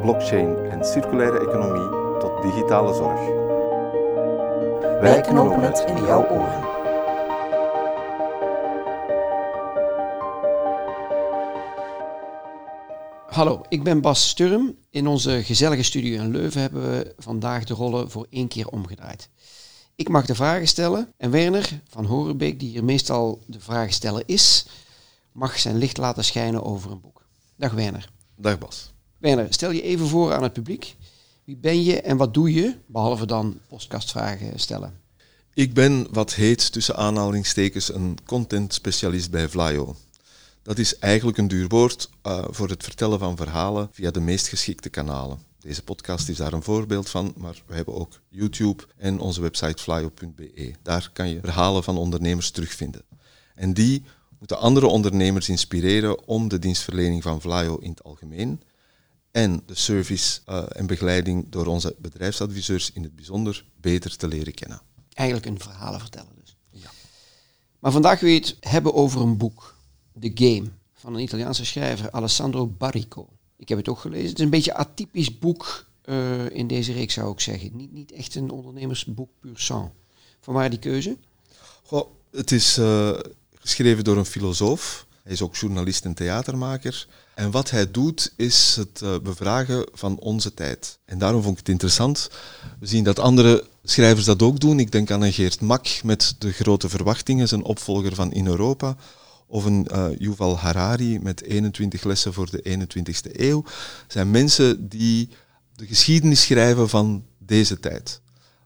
blockchain en circulaire economie tot digitale zorg. Wij knopen het in jouw oren. Hallo, ik ben Bas Sturm. In onze gezellige studio in Leuven hebben we vandaag de rollen voor één keer omgedraaid. Ik mag de vragen stellen en Werner van Horenbeek, die hier meestal de vragensteller is, mag zijn licht laten schijnen over een boek. Dag Werner. Dag Bas. Werner, stel je even voor aan het publiek. Wie ben je en wat doe je, behalve dan podcastvragen stellen? Ik ben wat heet tussen aanhalingstekens een content specialist bij Vlaio. Dat is eigenlijk een duur woord uh, voor het vertellen van verhalen via de meest geschikte kanalen. Deze podcast is daar een voorbeeld van, maar we hebben ook YouTube en onze website flyo.be. Daar kan je verhalen van ondernemers terugvinden. En die moeten andere ondernemers inspireren om de dienstverlening van Vlaio in het algemeen en de service uh, en begeleiding door onze bedrijfsadviseurs in het bijzonder beter te leren kennen. Eigenlijk een verhalen vertellen dus. Ja. Maar vandaag wil je het hebben over een boek, The Game, van een Italiaanse schrijver Alessandro Barrico. Ik heb het ook gelezen. Het is een beetje een atypisch boek uh, in deze reeks, zou ik zeggen. Niet, niet echt een ondernemersboek puur sang. Vanwaar die keuze? Goh, het is uh, geschreven door een filosoof. Hij is ook journalist en theatermaker. En wat hij doet, is het uh, bevragen van onze tijd. En daarom vond ik het interessant. We zien dat andere schrijvers dat ook doen. Ik denk aan een Geert Mak met De Grote Verwachtingen, zijn opvolger van In Europa of een uh, Yuval Harari met 21 lessen voor de 21ste eeuw, zijn mensen die de geschiedenis schrijven van deze tijd.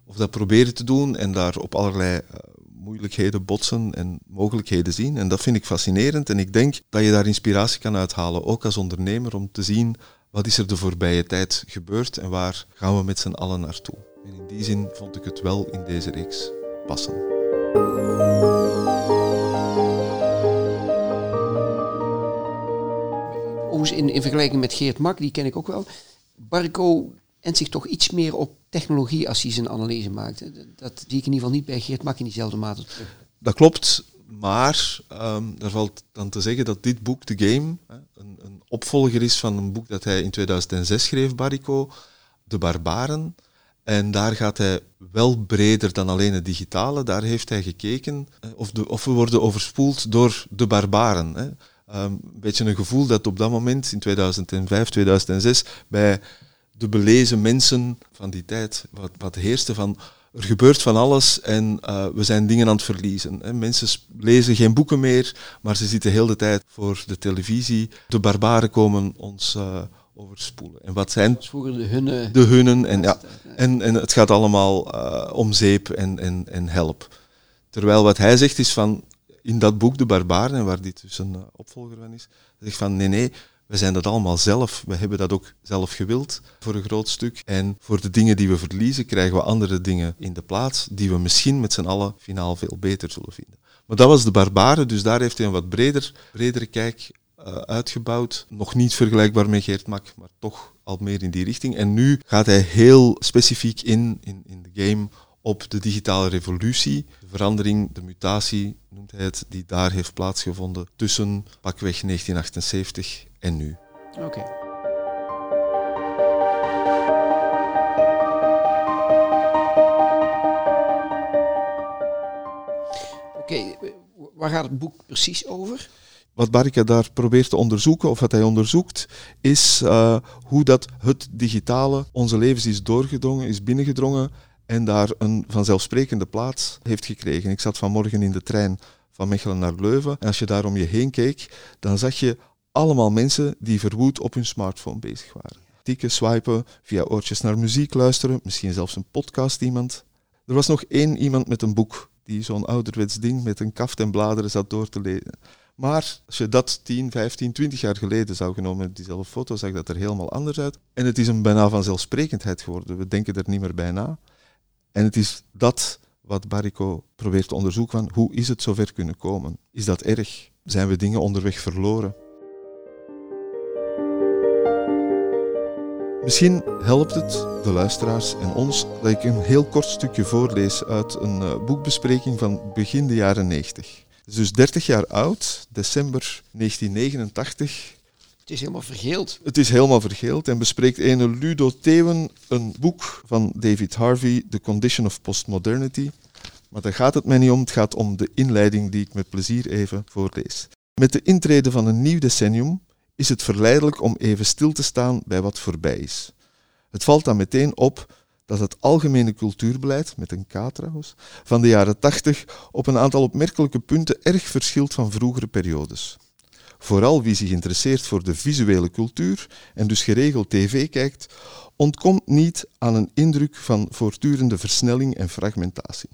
Of dat proberen te doen en daar op allerlei uh, moeilijkheden botsen en mogelijkheden zien. En dat vind ik fascinerend en ik denk dat je daar inspiratie kan uithalen, ook als ondernemer, om te zien wat is er de voorbije tijd gebeurd en waar gaan we met z'n allen naartoe. En in die zin vond ik het wel in deze reeks passen. in, in vergelijking met Geert Mak, die ken ik ook wel. Barco en zich toch iets meer op technologie als hij zijn analyse maakt. Dat zie ik in ieder geval niet bij Geert Mak in diezelfde mate terug. Dat klopt, maar um, er valt dan te zeggen dat dit boek, The Game, een, een, opvolger is van een boek dat hij in 2006 schreef, Barrico, De Barbaren. En daar gaat hij wel breder dan alleen het digitale. Daar heeft hij gekeken of, de, of we worden overspoeld door de barbaren. Hè. Um, een beetje een gevoel dat op dat moment, in 2005, 2006, bij de belezen mensen van die tijd, wat, wat heerste van er gebeurt van alles en uh, we zijn dingen aan het verliezen. Hè. Mensen lezen geen boeken meer, maar ze zitten heel de tijd voor de televisie. De barbaren komen ons uh, overspoelen. En wat zijn vroeger de hunne? De hunnen. En, ja, en, en het gaat allemaal uh, om zeep en, en, en help. Terwijl wat hij zegt is van in dat boek De Barbaren, en waar dit dus een opvolger van is, zegt van nee, nee, we zijn dat allemaal zelf. We hebben dat ook zelf gewild voor een groot stuk. En voor de dingen die we verliezen, krijgen we andere dingen in de plaats die we misschien met z'n allen finaal veel beter zullen vinden. Maar dat was De Barbaren, dus daar heeft hij een wat breder, bredere kijk uh, uitgebouwd. Nog niet vergelijkbaar met Geert Mak, maar toch al meer in die richting. En nu gaat hij heel specifiek in, in, in de game op de digitale revolutie, de verandering, de mutatie, noemt hij het, die daar heeft plaatsgevonden tussen pakweg 1978 en nu. Oké. Okay. Oké, okay, waar gaat het boek precies over? Wat Barika daar probeert te onderzoeken, of wat hij onderzoekt, is uh, hoe dat het digitale onze levens is doorgedrongen, is binnengedrongen en daar een vanzelfsprekende plaats heeft gekregen. Ik zat vanmorgen in de trein van Mechelen naar Leuven en als je daar om je heen keek, dan zag je allemaal mensen die verwoed op hun smartphone bezig waren. Tikken, swipen, via oortjes naar muziek luisteren, misschien zelfs een podcast iemand. Er was nog één iemand met een boek die zo'n ouderwets ding met een kaft en bladeren zat door te lezen. Maar als je dat 10, 15, 20 jaar geleden zou genomen, diezelfde foto, zag dat er helemaal anders uit. En het is een bijna vanzelfsprekendheid geworden. We denken er niet meer bij na. En het is dat wat Barico probeert te onderzoeken van hoe is het zover kunnen komen? Is dat erg? Zijn we dingen onderweg verloren? Misschien helpt het de luisteraars en ons dat ik een heel kort stukje voorlees uit een uh, boekbespreking van begin de jaren 90. Het is dus 30 jaar oud, december 1989. Het is helemaal vergeeld. Het is helemaal vergeeld en bespreekt ene Ludo Thewen een boek van David Harvey, The Condition of Postmodernity. Maar daar gaat het mij niet om, het gaat om de inleiding die ik met plezier even voorlees. Met de intrede van een nieuw decennium is het verleidelijk om even stil te staan bij wat voorbij is. Het valt dan meteen op dat het algemene cultuurbeleid, met een K van de jaren 80 op een aantal opmerkelijke punten erg verschilt van vroegere periodes. Vooral wie zich interesseert voor de visuele cultuur en dus geregeld tv kijkt, ontkomt niet aan een indruk van voortdurende versnelling en fragmentatie.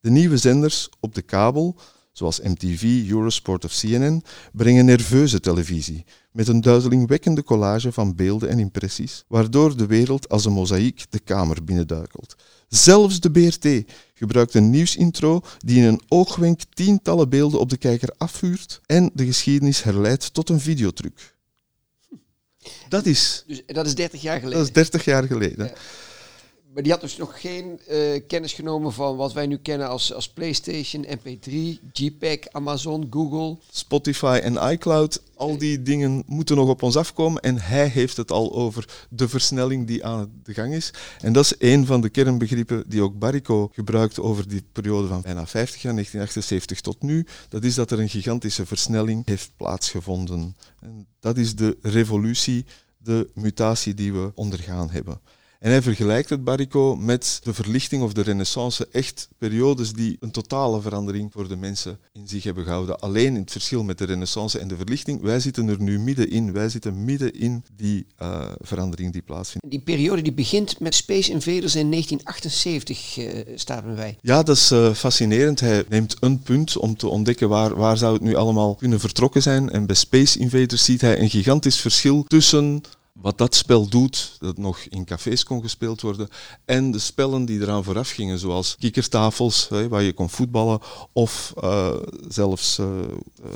De nieuwe zenders op de kabel zoals MTV, Eurosport of CNN, brengen nerveuze televisie met een duizelingwekkende collage van beelden en impressies, waardoor de wereld als een mozaïek de kamer binnenduikelt. Zelfs de BRT gebruikt een nieuwsintro die in een oogwenk tientallen beelden op de kijker afvuurt en de geschiedenis herleidt tot een videotruc. Dat is... Dus dat is 30 jaar geleden? Dat is 30 jaar geleden. Ja. Maar die had dus nog geen uh, kennis genomen van wat wij nu kennen als, als PlayStation, MP3, JPEG, Amazon, Google. Spotify en iCloud. Al die dingen moeten nog op ons afkomen. En hij heeft het al over de versnelling die aan de gang is. En dat is een van de kernbegrippen die ook Barico gebruikt over die periode van bijna 50 jaar, 1978 tot nu. Dat is dat er een gigantische versnelling heeft plaatsgevonden. En dat is de revolutie, de mutatie die we ondergaan hebben. En hij vergelijkt het Barico met de verlichting of de renaissance, echt periodes die een totale verandering voor de mensen in zich hebben gehouden. Alleen in het verschil met de renaissance en de verlichting, wij zitten er nu middenin. Wij zitten midden in die uh, verandering die plaatsvindt. Die periode die begint met Space Invaders in 1978, uh, staat wij. Ja, dat is uh, fascinerend. Hij neemt een punt om te ontdekken waar, waar zou het nu allemaal kunnen vertrokken zijn. En bij Space Invaders ziet hij een gigantisch verschil tussen wat dat spel doet, dat nog in cafés kon gespeeld worden, en de spellen die eraan vooraf gingen, zoals kikkertafels, hè, waar je kon voetballen, of uh, zelfs uh,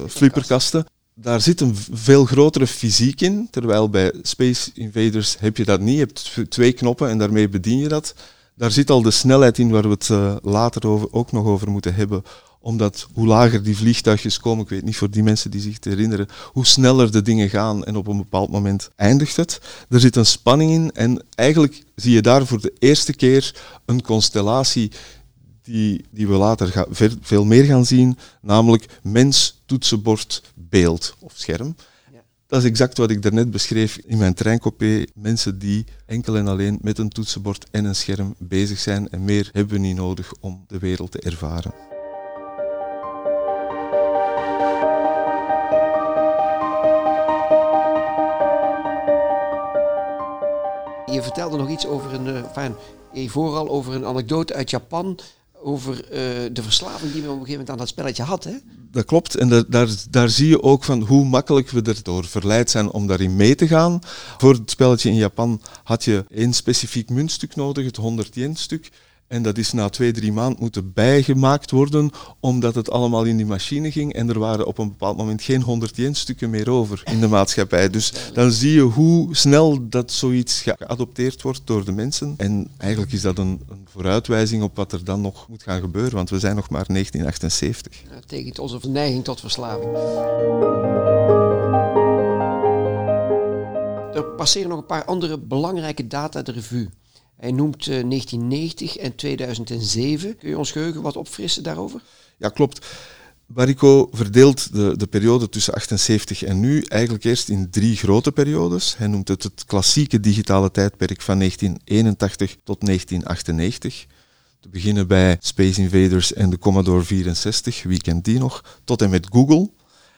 flipperkasten. Daar zit een veel grotere fysiek in, terwijl bij Space Invaders heb je dat niet. Je hebt twee knoppen en daarmee bedien je dat. Daar zit al de snelheid in waar we het later over, ook nog over moeten hebben omdat hoe lager die vliegtuigjes komen, ik weet niet voor die mensen die zich te herinneren, hoe sneller de dingen gaan en op een bepaald moment eindigt het. Er zit een spanning in en eigenlijk zie je daar voor de eerste keer een constellatie die, die we later veel meer gaan zien, namelijk mens, toetsenbord, beeld of scherm. Dat is exact wat ik daarnet beschreef in mijn treincoupé. Mensen die enkel en alleen met een toetsenbord en een scherm bezig zijn en meer hebben we niet nodig om de wereld te ervaren. Je vertelde nog iets over een, uh, vooral over een anekdote uit Japan over uh, de verslaving die we op een gegeven moment aan dat spelletje had. Hè? Dat klopt. En daar, daar zie je ook van hoe makkelijk we erdoor verleid zijn om daarin mee te gaan. Voor het spelletje in Japan had je één specifiek muntstuk nodig, het 100 yen stuk. En dat is na twee, drie maanden moeten bijgemaakt worden, omdat het allemaal in die machine ging. En er waren op een bepaald moment geen 100 yen stukken meer over in de maatschappij. Dus dan zie je hoe snel dat zoiets geadopteerd wordt door de mensen. En eigenlijk is dat een, een vooruitwijzing op wat er dan nog moet gaan gebeuren, want we zijn nog maar 1978. Dat betekent onze neiging tot verslaving. Er passeren nog een paar andere belangrijke data de revue. Hij noemt 1990 eh, en 2007. Kun je ons geheugen wat opfrissen daarover? Ja, klopt. Barico verdeelt de, de periode tussen 78 en nu eigenlijk eerst in drie grote periodes. Hij noemt het het klassieke digitale tijdperk van 1981 tot 1998. Te beginnen bij Space Invaders en de Commodore 64, wie kent die nog, tot en met Google.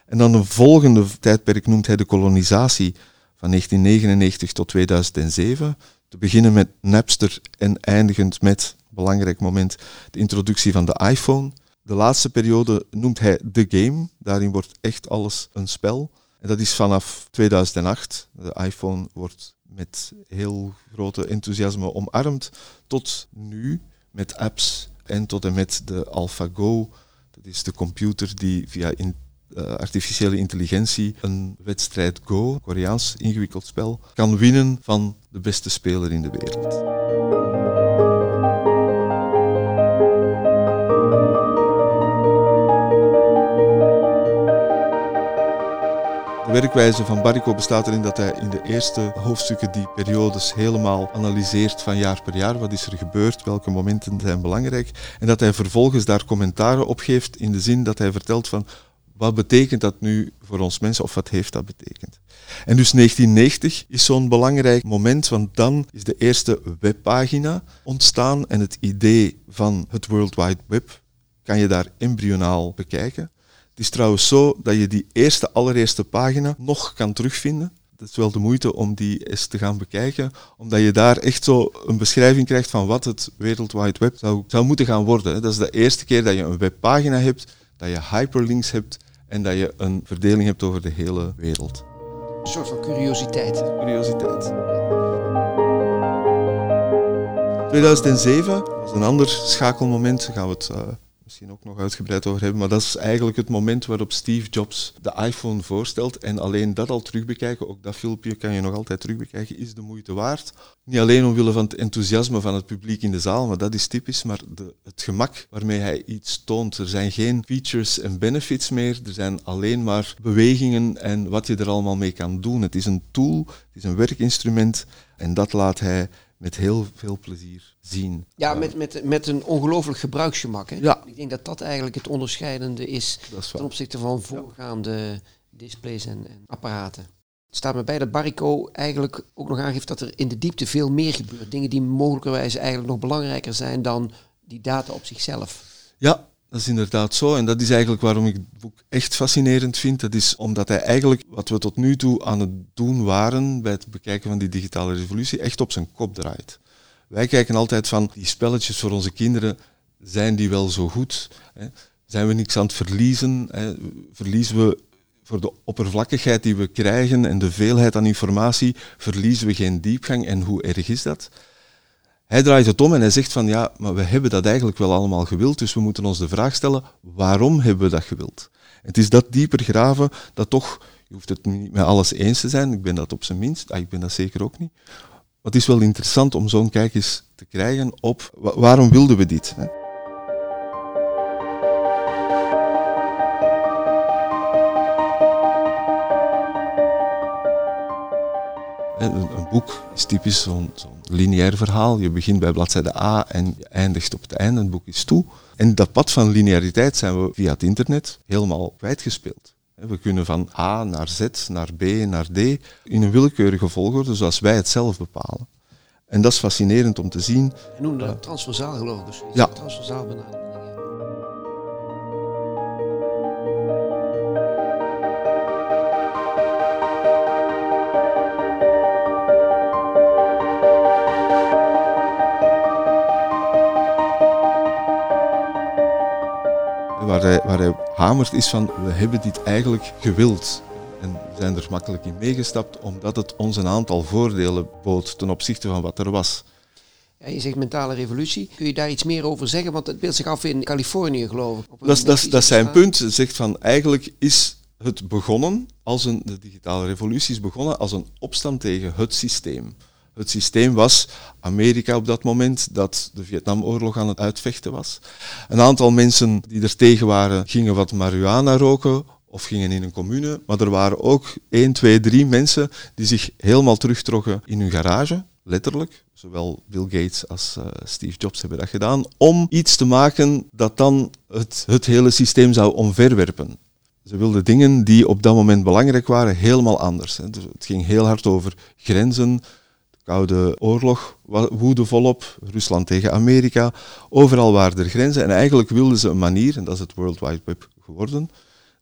En dan een volgende tijdperk noemt hij de kolonisatie van 1999 tot 2007. Te beginnen met Napster en eindigend met, belangrijk moment, de introductie van de iPhone. De laatste periode noemt hij The Game. Daarin wordt echt alles een spel. En dat is vanaf 2008. De iPhone wordt met heel grote enthousiasme omarmd. Tot nu met apps en tot en met de AlphaGo. Dat is de computer die via uh, artificiële intelligentie een wedstrijd Go, Koreaans ingewikkeld spel, kan winnen van de beste speler in de wereld. De werkwijze van Barrico bestaat erin dat hij in de eerste hoofdstukken die periodes helemaal analyseert van jaar per jaar. Wat is er gebeurd? Welke momenten zijn belangrijk? En dat hij vervolgens daar commentaren op geeft in de zin dat hij vertelt van wat betekent dat nu voor ons mensen of wat heeft dat betekend? En dus 1990 is zo'n belangrijk moment, want dan is de eerste webpagina ontstaan en het idee van het World Wide Web kan je daar embryonaal bekijken. Het is trouwens zo dat je die eerste, allereerste pagina nog kan terugvinden. Het is wel de moeite om die eens te gaan bekijken, omdat je daar echt zo een beschrijving krijgt van wat het World Wide Web zou, zou moeten gaan worden. Dat is de eerste keer dat je een webpagina hebt, dat je hyperlinks hebt en dat je een verdeling hebt over de hele wereld. Een soort van curiositeit. Curiositeit. 2007 was een ander schakelmoment. Daar gaan we het uh, misschien ook nog uitgebreid over hebben. Maar dat is eigenlijk het moment waarop Steve Jobs de iPhone voorstelt. En alleen dat al terugbekijken, ook dat filmpje kan je nog altijd terugbekijken, is de moeite waard. Niet alleen omwille van het enthousiasme van het publiek in de zaal, maar dat is typisch, maar de, het gemak waarmee hij iets toont. Er zijn geen features en benefits meer, er zijn alleen maar bewegingen en wat je er allemaal mee kan doen. Het is een tool, het is een werkinstrument en dat laat hij met heel veel plezier zien. Ja, met, met, met een ongelooflijk gebruiksgemak. Hè? Ja. Ik denk dat dat eigenlijk het onderscheidende is, is ten opzichte van voorgaande displays en, en, apparaten. Het staat me bij dat Barrico eigenlijk ook nog aangeeft dat er in de diepte veel meer gebeurt. Dingen die mogelijkerwijs eigenlijk nog belangrijker zijn dan die data op zichzelf. Ja, dat is inderdaad zo. En dat is eigenlijk waarom ik het boek echt fascinerend vind. Dat is omdat hij eigenlijk wat we tot nu toe aan het doen waren bij het bekijken van die digitale revolutie, echt op zijn kop draait. Wij kijken altijd van die spelletjes voor onze kinderen, zijn die wel zo goed? Zijn we niks aan het verliezen? Verliezen we voor de oppervlakkigheid die we krijgen en de veelheid aan informatie, verliezen we geen diepgang en hoe erg is dat? Hij draait het om en hij zegt van ja, maar we hebben dat eigenlijk wel allemaal gewild, dus we moeten ons de vraag stellen, waarom hebben we dat gewild? Het is dat dieper graven dat toch, je hoeft het niet met alles eens te zijn, ik ben dat op zijn minst, ah, ik ben dat zeker ook niet. Maar het is wel interessant om zo'n kijk eens te krijgen op waarom wilden we dit? Hè? Een, boek is typisch zo'n zo lineair verhaal. Je begint bij bladzijde A en je eindigt op het einde. Een boek is toe. En dat pad van lineariteit zijn we via het internet helemaal kwijtgespeeld. We kunnen van A naar Z, naar B, naar D in een willekeurige volgorde zoals wij het zelf bepalen. En dat is fascinerend om te zien. Je noemde dat transversaal geloof ik. Dus ja. Transversaal benadering. Waar hij, waar hij hamert is van, we hebben dit eigenlijk gewild. En we zijn er makkelijk in meegestapt omdat het ons een aantal voordelen bood ten opzichte van wat er was. Ja, je zegt mentale revolutie. Kun je daar iets meer over zeggen? Want het beeldt zich af in Californië, geloof ik. Dat is, dat, is, dat is zijn punt. Hij zegt van eigenlijk is het begonnen als een, de digitale revolutie is begonnen als een opstand tegen het systeem. Het systeem was Amerika op dat moment, dat de Vietnamoorlog aan het uitvechten was. Een aantal mensen die er tegen waren, gingen wat marihuana roken of gingen in een commune. Maar er waren ook 1, 2, 3 mensen die zich helemaal terugtrokken in hun garage, letterlijk. Zowel Bill Gates als uh, Steve Jobs hebben dat gedaan, om iets te maken dat dan het, het hele systeem zou omverwerpen. Ze wilden dingen die op dat moment belangrijk waren, helemaal anders. Dus het ging heel hard over grenzen, Koude Oorlog woedde volop, Rusland tegen Amerika. Overal waren er grenzen en eigenlijk wilden ze een manier, en dat is het World Wide Web geworden,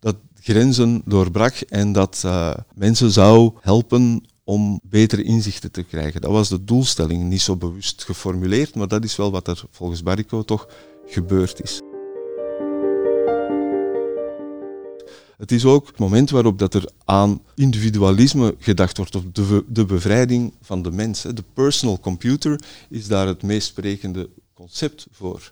dat grenzen doorbrak en dat uh, mensen zou helpen om betere inzichten te krijgen. Dat was de doelstelling, niet zo bewust geformuleerd, maar dat is wel wat er volgens Barrico toch gebeurd is. Het is ook het moment waarop dat er aan individualisme gedacht wordt, op de, de bevrijding van de mens. De personal computer is daar het meest sprekende concept voor.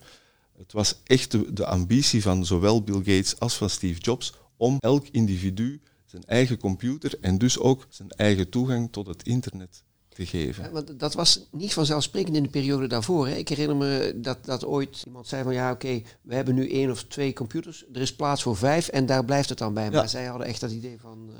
Het was echt de, de ambitie van zowel Bill Gates als van Steve Jobs om elk individu zijn eigen computer en dus ook zijn eigen toegang tot het internet te geven. want dat was niet vanzelfsprekend in de periode daarvoor. Hè. Ik herinner me dat, dat ooit iemand zei van ja oké, we hebben nu één of twee computers, er is plaats voor vijf en daar blijft het dan bij. Maar zij hadden echt dat idee van uh,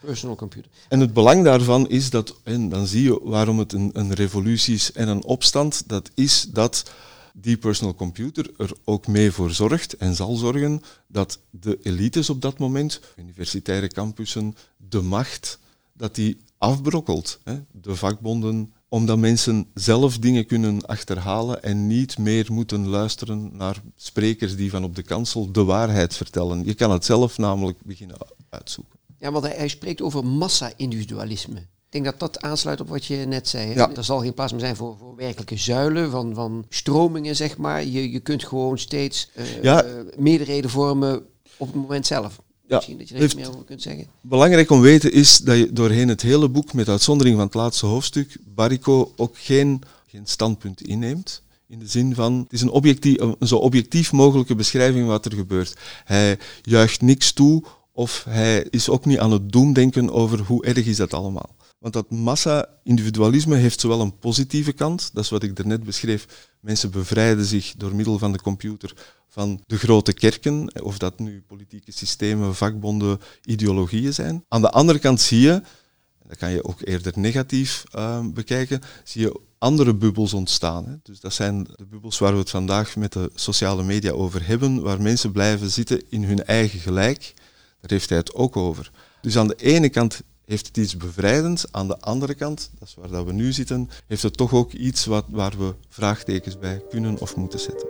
personal computer. En het belang daarvan is dat, en dan zie je waarom het een, een revolutie is en een opstand, dat is dat die personal computer er ook mee voor zorgt en zal zorgen dat de elites op dat moment, universitaire campussen, de macht, dat die afbrokkelt. Hè. De vakbonden, omdat mensen zelf dingen kunnen achterhalen en niet meer moeten luisteren naar sprekers die van op de kansel de waarheid vertellen. Je kan het zelf namelijk beginnen uitzoeken. Ja, want hij, hij spreekt over massa-individualisme. Ik denk dat dat aansluit op wat je net zei. Ja. Er zal geen plaats meer zijn voor, voor werkelijke zuilen van, van stromingen, zeg maar. Je, je kunt gewoon steeds uh, ja. meerderheden vormen op het moment zelf. Ja, Misschien dat je er iets meer over kunt zeggen. Belangrijk om weten is dat je doorheen het hele boek, met uitzondering van het laatste hoofdstuk, Barico ook geen, geen standpunt inneemt. In de zin van, het is een, objectief, een zo objectief mogelijke beschrijving wat er gebeurt. Hij juicht niks toe of hij is ook niet aan het doemdenken over hoe erg is dat allemaal. Want dat massa-individualisme heeft zowel een positieve kant, dat is wat ik daarnet beschreef. Mensen bevrijden zich door middel van de computer van de grote kerken, of dat nu politieke systemen, vakbonden, ideologieën zijn. Aan de andere kant zie je, dat kan je ook eerder negatief uh, bekijken, zie je andere bubbels ontstaan. Hè. Dus dat zijn de bubbels waar we het vandaag met de sociale media over hebben, waar mensen blijven zitten in hun eigen gelijk. Daar heeft hij het ook over. Dus aan de ene kant heeft het iets bevrijdends. Aan de andere kant, dat is waar dat we nu zitten, heeft het toch ook iets wat, waar we vraagtekens bij kunnen of moeten zetten.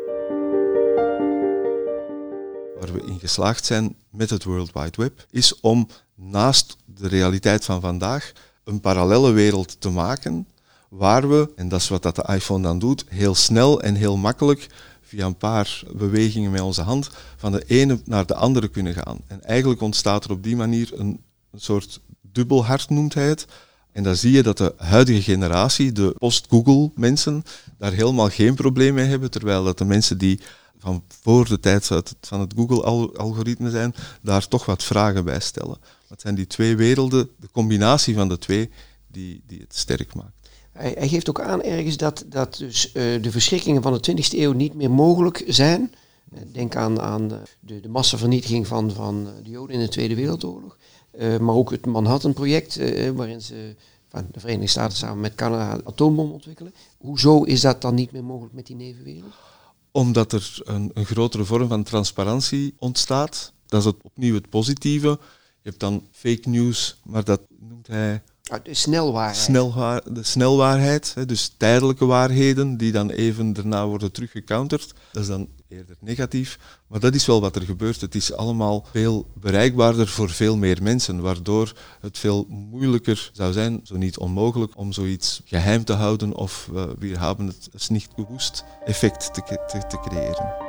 Waar we in geslaagd zijn met het World Wide Web, is om naast de realiteit van vandaag een parallelle wereld te maken waar we, en dat is wat dat de iPhone dan doet, heel snel en heel makkelijk via een paar bewegingen met onze hand van de ene naar de andere kunnen gaan. En eigenlijk ontstaat er op die manier een, een soort dubbelhard noemt hij het. En dan zie je dat de huidige generatie, de post-Google mensen, daar helemaal geen probleem mee hebben, terwijl dat de mensen die van voor de tijd van het Google-algoritme zijn, daar toch wat vragen bij stellen. Wat zijn die twee werelden, de combinatie van de twee, die, die het sterk maakt. Hij, hij geeft ook aan ergens dat, dat dus, uh, de verschrikkingen van de 20e eeuw niet meer mogelijk zijn. Denk aan, aan de, de massavernietiging van, van de Joden in de Tweede Wereldoorlog. Uh, maar ook het Manhattan-project, uh, waarin ze van de Verenigde Staten samen met Canada atoombom ontwikkelen. Hoezo is dat dan niet meer mogelijk met die nevenwereld? Omdat er een, een grotere vorm van transparantie ontstaat. Dat is het, opnieuw het positieve. Je hebt dan fake news, maar dat noemt hij de snelwaarheid. Snelwaar, de snelwaarheid, dus tijdelijke waarheden die dan even daarna worden teruggecounterd. Dat is dan eerder negatief, maar dat is wel wat er gebeurt. Het is allemaal veel bereikbaarder voor veel meer mensen, waardoor het veel moeilijker zou zijn, zo niet onmogelijk, om zoiets geheim te houden of uh, we hebben het niet gewust effect te, te, te creëren.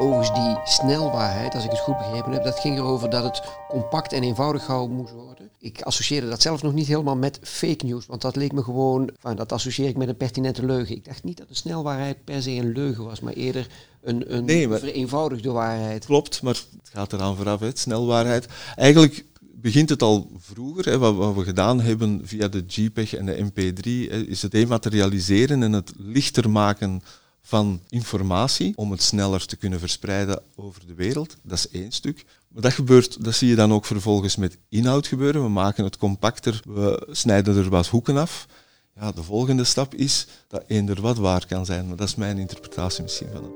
Overigens die snelwaarheid, als ik het goed begrepen heb, dat ging erover dat het compact en eenvoudig gehouden moest worden. Ik associeerde dat zelf nog niet helemaal met fake news, want dat leek me gewoon, dat associeer ik met een pertinente leugen. Ik dacht niet dat de snelwaarheid per se een leugen was, maar eerder een, een nee, vereenvoudigde waarheid. Klopt, maar het gaat eraan vooraf, hè, snelwaarheid. Eigenlijk begint het al vroeger. Hè, wat, wat, we gedaan hebben via de JPEG en de MP3, hè, is het dematerialiseren en het lichter maken van informatie om het sneller te kunnen verspreiden over de wereld. Dat is één stuk. Maar dat gebeurt, dat zie je dan ook vervolgens met inhoud gebeuren. We maken het compacter, we snijden er wat hoeken af. Ja, de volgende stap is dat eender wat waar kan zijn. Maar dat is mijn interpretatie misschien van het.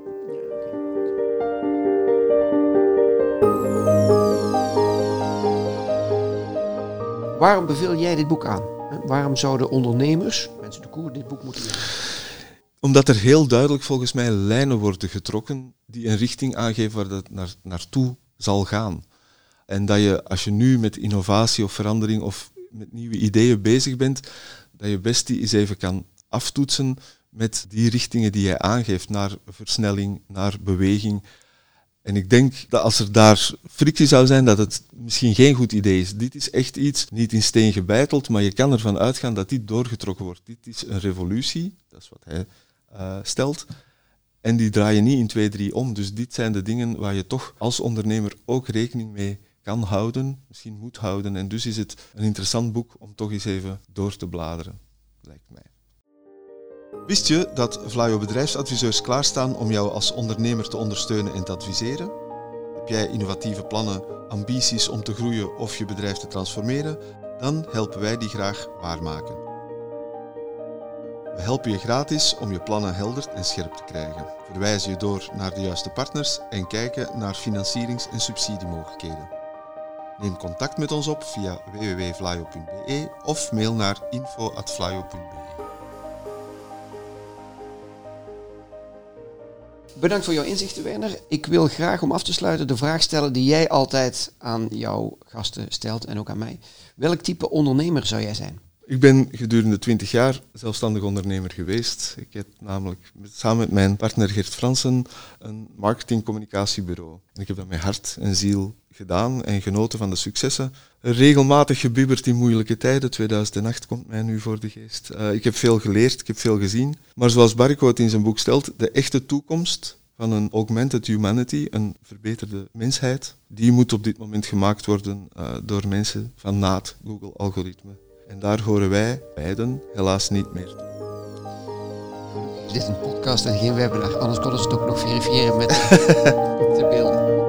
Waarom beveel jij dit boek aan? Waarom zouden ondernemers, mensen de koer, dit boek moeten lezen? Omdat er heel duidelijk volgens mij lijnen worden getrokken die een richting aangeven waar dat naar, naartoe zal gaan. En dat je, als je nu met innovatie of verandering of met nieuwe ideeën bezig bent, dat je best die eens even kan aftoetsen met die richtingen die jij aangeeft naar versnelling, naar beweging. En ik denk dat als er daar frictie zou zijn, dat het misschien geen goed idee is. Dit is echt iets, niet in steen gebeiteld, maar je kan ervan uitgaan dat dit doorgetrokken wordt. Dit is een revolutie, dat is wat hij uh, stelt. En die draai je niet in twee, drie om. Dus dit zijn de dingen waar je toch als ondernemer ook rekening mee kan houden, misschien moet houden. En dus is het een interessant boek om toch eens even door te bladeren, lijkt mij. Wist je dat Vlaio bedrijfsadviseurs klaarstaan om jou als ondernemer te ondersteunen en te adviseren? Heb jij innovatieve plannen, ambities om te groeien of je bedrijf te transformeren? Dan helpen wij die graag waarmaken. We helpen je gratis om je plannen helder en scherp te krijgen. Verwijzen je door naar de juiste partners en kijken naar financierings- en subsidiemogelijkheden. Neem contact met ons op via www.flyo.be of mail naar info.flyo.be. Bedankt voor jouw inzichten, Werner. Ik wil graag om af te sluiten de vraag stellen die jij altijd aan jouw gasten stelt en ook aan mij. Welk type ondernemer zou jij zijn? Ik ben gedurende 20 jaar zelfstandig ondernemer geweest. Ik heb namelijk samen met mijn partner Gert Fransen een marketingcommunicatiebureau. En ik heb dat met hart en ziel gedaan en genoten van de successen. Regelmatig gebibberd in moeilijke tijden. 2008 komt mij nu voor de geest. Uh, ik heb veel geleerd, ik heb veel gezien. Maar zoals Barco het in zijn boek stelt, de echte toekomst van een augmented humanity, een verbeterde mensheid, die moet op dit moment gemaakt worden uh, door mensen van na het Google-algoritme. En daar horen wij beiden helaas niet meer. Dit is een podcast en geen webinar, anders konden ze het ook nog verifiëren met de beelden.